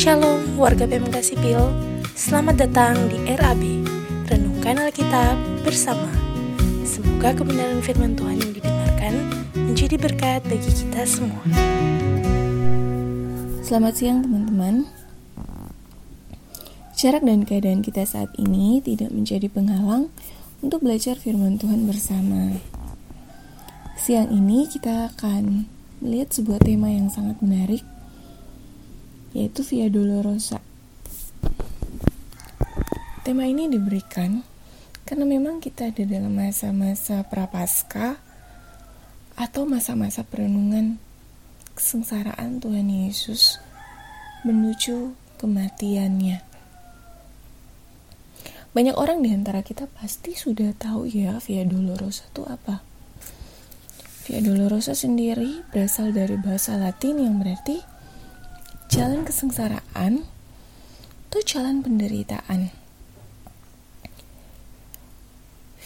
Shalom warga PMK Sipil, selamat datang di RAB, Renungkan Alkitab bersama. Semoga kebenaran firman Tuhan yang didengarkan menjadi berkat bagi kita semua. Selamat siang teman-teman. Jarak dan keadaan kita saat ini tidak menjadi penghalang untuk belajar firman Tuhan bersama. Siang ini kita akan melihat sebuah tema yang sangat menarik yaitu Via Dolorosa. Tema ini diberikan karena memang kita ada dalam masa-masa prapaskah atau masa-masa perenungan kesengsaraan Tuhan Yesus menuju kematiannya. Banyak orang di antara kita pasti sudah tahu ya Via Dolorosa itu apa. Via Dolorosa sendiri berasal dari bahasa Latin yang berarti jalan kesengsaraan atau jalan penderitaan.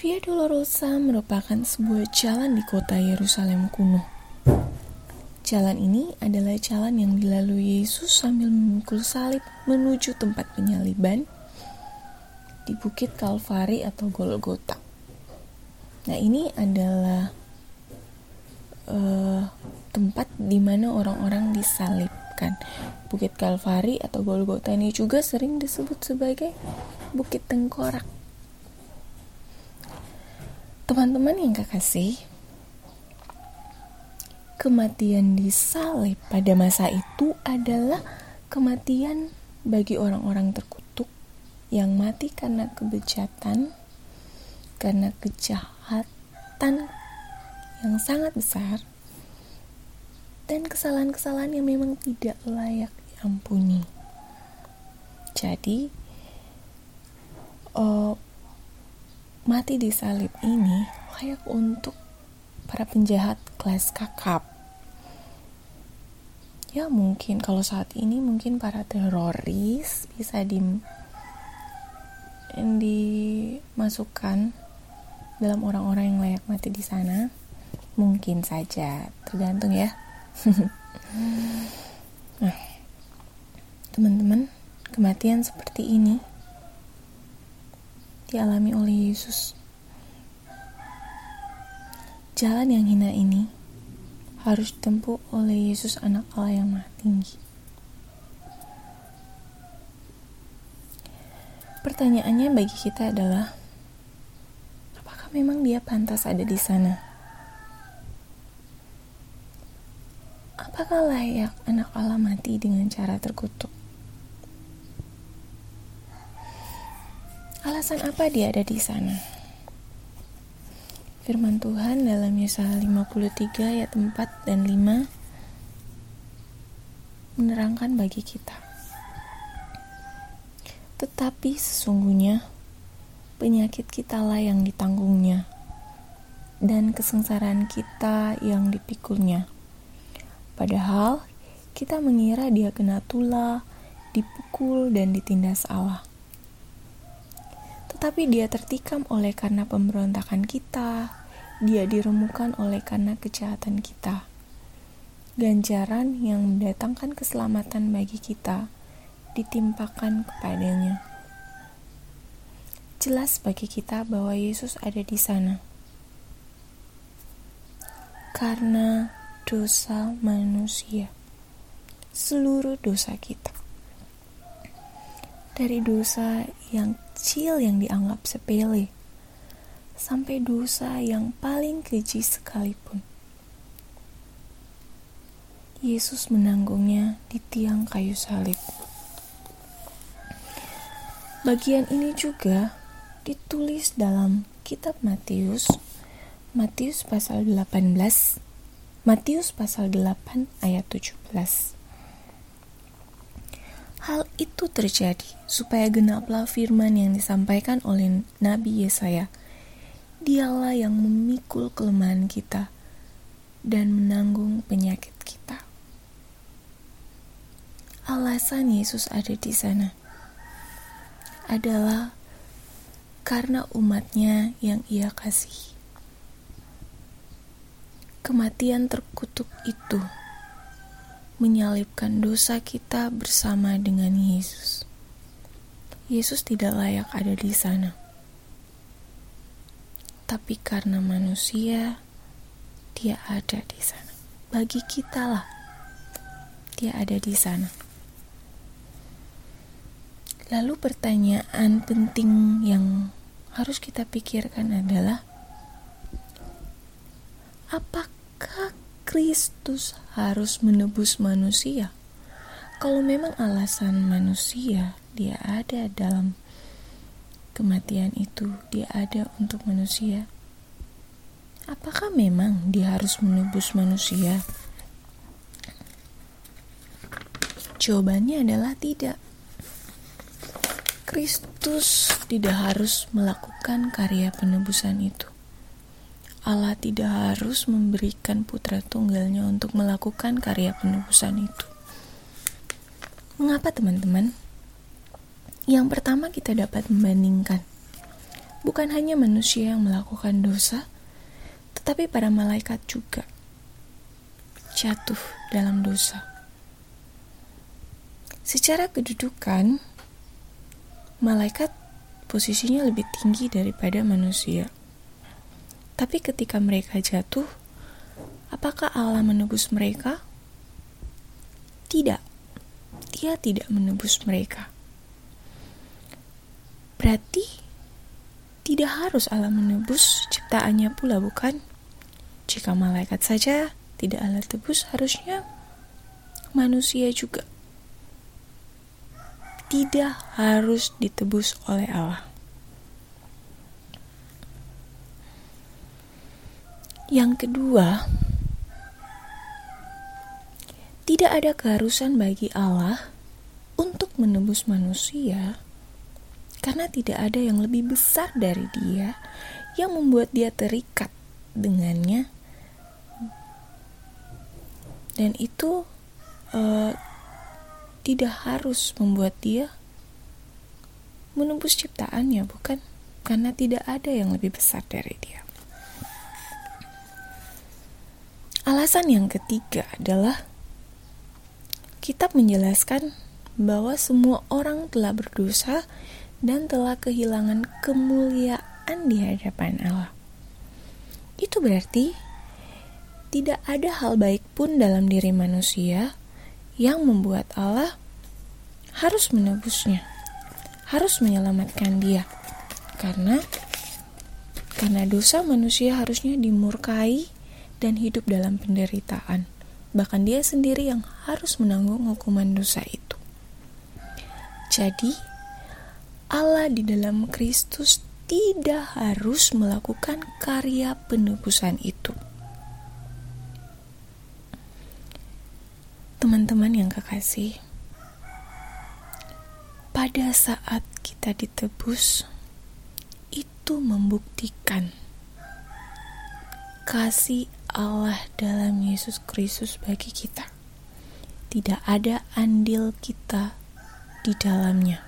Via Dolorosa merupakan sebuah jalan di kota Yerusalem kuno. Jalan ini adalah jalan yang dilalui Yesus sambil memukul salib menuju tempat penyaliban di Bukit Kalvari atau Golgota. Nah, ini adalah uh, tempat di mana orang-orang disalibkan. Bukit Kalvari atau Golgota ini juga sering disebut sebagai Bukit Tengkorak. Teman-teman yang kekasih, kematian di salib pada masa itu adalah kematian bagi orang-orang terkutuk yang mati karena kebejatan, karena kejahatan yang sangat besar, dan kesalahan-kesalahan yang memang tidak layak diampuni. Jadi, uh, mati di salib ini layak untuk para penjahat kelas kakap. Ya mungkin kalau saat ini mungkin para teroris bisa di dimasukkan dalam orang-orang yang layak mati di sana mungkin saja tergantung ya nah teman-teman kematian seperti ini dialami oleh Yesus jalan yang hina ini harus ditempuh oleh Yesus anak Allah yang maha tinggi Pertanyaannya bagi kita adalah, apakah memang dia pantas ada di sana? Apakah layak anak Allah mati dengan cara terkutuk? Alasan apa dia ada di sana? Firman Tuhan dalam Yesaya 53 ayat 4 dan 5 menerangkan bagi kita. Tetapi sesungguhnya penyakit kitalah yang ditanggungnya dan kesengsaraan kita yang dipikulnya. Padahal kita mengira dia kena tula, dipukul dan ditindas Allah. Tetapi dia tertikam oleh karena pemberontakan kita, dia diremukan oleh karena kejahatan kita. Ganjaran yang mendatangkan keselamatan bagi kita ditimpakan kepadanya. Jelas bagi kita bahwa Yesus ada di sana. Karena dosa manusia, seluruh dosa kita. Dari dosa yang kecil yang dianggap sepele, sampai dosa yang paling keji sekalipun. Yesus menanggungnya di tiang kayu salib. Bagian ini juga ditulis dalam kitab Matius, Matius pasal 18, Matius pasal 8 ayat 17. Hal itu terjadi supaya genaplah firman yang disampaikan oleh Nabi Yesaya. Dialah yang memikul kelemahan kita dan menanggung penyakit kita. Alasan Yesus ada di sana adalah karena umatnya yang ia kasih. Kematian terkutuk itu menyalibkan dosa kita bersama dengan Yesus. Yesus tidak layak ada di sana. Tapi karena manusia, dia ada di sana. Bagi kita lah, dia ada di sana. Lalu pertanyaan penting yang harus kita pikirkan adalah apakah Kristus harus menebus manusia? Kalau memang alasan manusia dia ada dalam kematian itu, dia ada untuk manusia. Apakah memang dia harus menebus manusia? Jawabannya adalah tidak. Kristus tidak harus melakukan karya penebusan itu. Allah tidak harus memberikan putra tunggalnya untuk melakukan karya penebusan itu. Mengapa teman-teman? Yang pertama kita dapat membandingkan. Bukan hanya manusia yang melakukan dosa, tetapi para malaikat juga jatuh dalam dosa. Secara kedudukan, malaikat posisinya lebih tinggi daripada manusia. Tapi ketika mereka jatuh, apakah Allah menebus mereka? Tidak. Dia tidak menebus mereka. Berarti tidak harus Allah menebus ciptaannya pula bukan? Jika malaikat saja tidak Allah tebus, harusnya manusia juga tidak harus ditebus oleh Allah. Yang kedua, tidak ada keharusan bagi Allah untuk menebus manusia karena tidak ada yang lebih besar dari Dia yang membuat Dia terikat dengannya, dan itu uh, tidak harus membuat Dia menembus ciptaannya, bukan? Karena tidak ada yang lebih besar dari Dia. Alasan yang ketiga adalah kitab menjelaskan bahwa semua orang telah berdosa dan telah kehilangan kemuliaan di hadapan Allah. Itu berarti tidak ada hal baik pun dalam diri manusia yang membuat Allah harus menebusnya, harus menyelamatkan dia. Karena karena dosa manusia harusnya dimurkai dan hidup dalam penderitaan. Bahkan dia sendiri yang harus menanggung hukuman dosa itu. Jadi, Allah di dalam Kristus tidak harus melakukan karya penebusan itu. Teman-teman yang kekasih, pada saat kita ditebus, itu membuktikan kasih Allah dalam Yesus Kristus bagi kita. Tidak ada andil kita di dalamnya.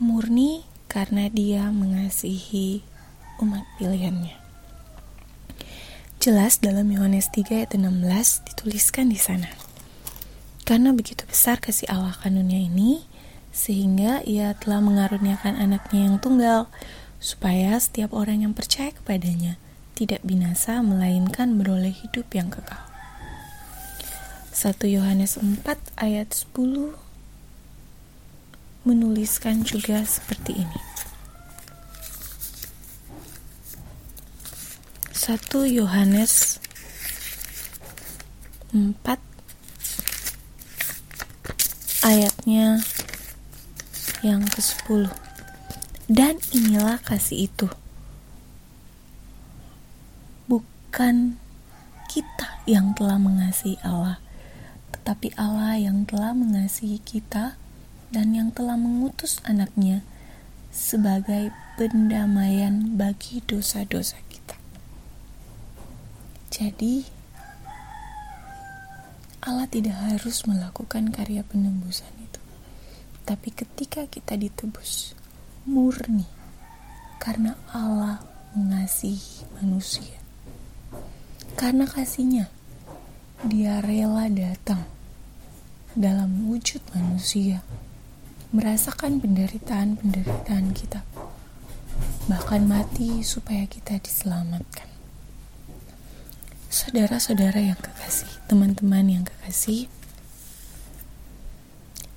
Murni karena dia mengasihi umat pilihannya. Jelas dalam Yohanes 3 ayat 16 dituliskan di sana. Karena begitu besar kasih Allah kanunnya ini, sehingga ia telah mengaruniakan anaknya yang tunggal, supaya setiap orang yang percaya kepadanya tidak binasa melainkan beroleh hidup yang kekal. 1 Yohanes 4 ayat 10 menuliskan juga seperti ini. 1 Yohanes 4 ayatnya yang ke-10 dan inilah kasih itu bukan kita yang telah mengasihi Allah, tetapi Allah yang telah mengasihi kita dan yang telah mengutus anaknya sebagai pendamaian bagi dosa-dosa kita. Jadi, Allah tidak harus melakukan karya penembusan itu. Tapi ketika kita ditebus, murni karena Allah mengasihi manusia karena kasihnya Dia rela datang dalam wujud manusia, merasakan penderitaan-penderitaan kita, bahkan mati supaya kita diselamatkan. Saudara-saudara yang kekasih, teman-teman yang kekasih,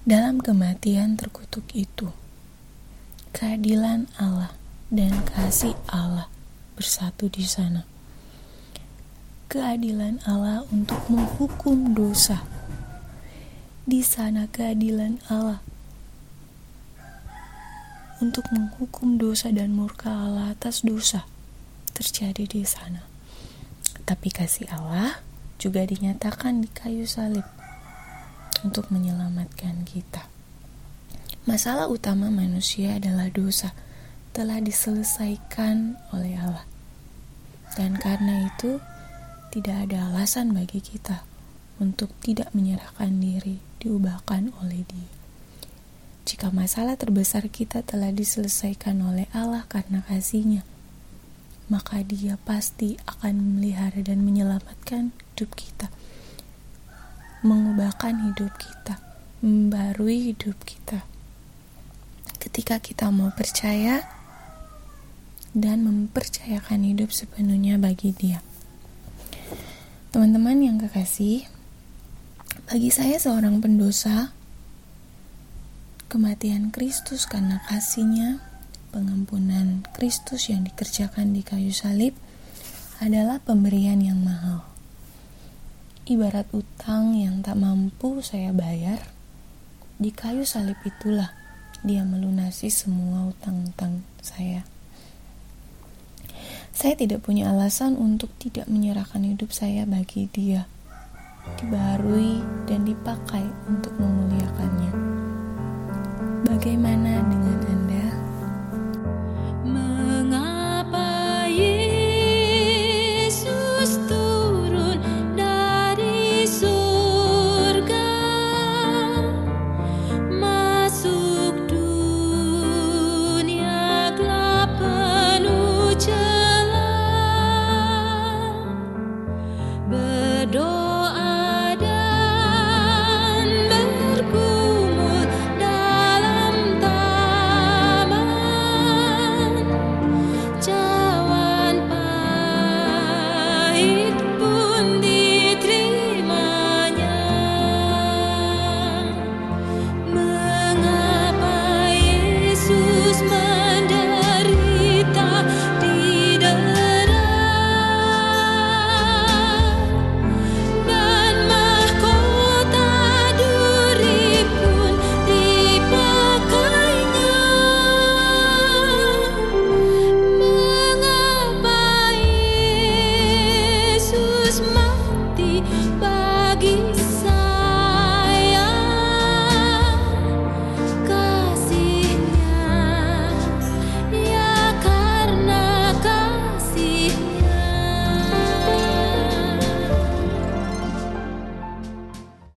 dalam kematian terkutuk itu, keadilan Allah dan kasih Allah bersatu di sana keadilan Allah untuk menghukum dosa. Di sana keadilan Allah untuk menghukum dosa dan murka Allah atas dosa terjadi di sana. Tapi kasih Allah juga dinyatakan di kayu salib untuk menyelamatkan kita. Masalah utama manusia adalah dosa telah diselesaikan oleh Allah. Dan karena itu, tidak ada alasan bagi kita untuk tidak menyerahkan diri diubahkan oleh Dia. Jika masalah terbesar kita telah diselesaikan oleh Allah karena kasihnya, maka Dia pasti akan memelihara dan menyelamatkan hidup kita, mengubahkan hidup kita, membarui hidup kita. Ketika kita mau percaya dan mempercayakan hidup sepenuhnya bagi Dia. Teman-teman yang kekasih, bagi saya seorang pendosa, kematian Kristus karena kasihnya, pengampunan Kristus yang dikerjakan di kayu salib adalah pemberian yang mahal. Ibarat utang yang tak mampu saya bayar, di kayu salib itulah dia melunasi semua utang-utang saya. Saya tidak punya alasan untuk tidak menyerahkan hidup saya bagi Dia, dibarui dan dipakai untuk memuliakannya. Bagaimana dengan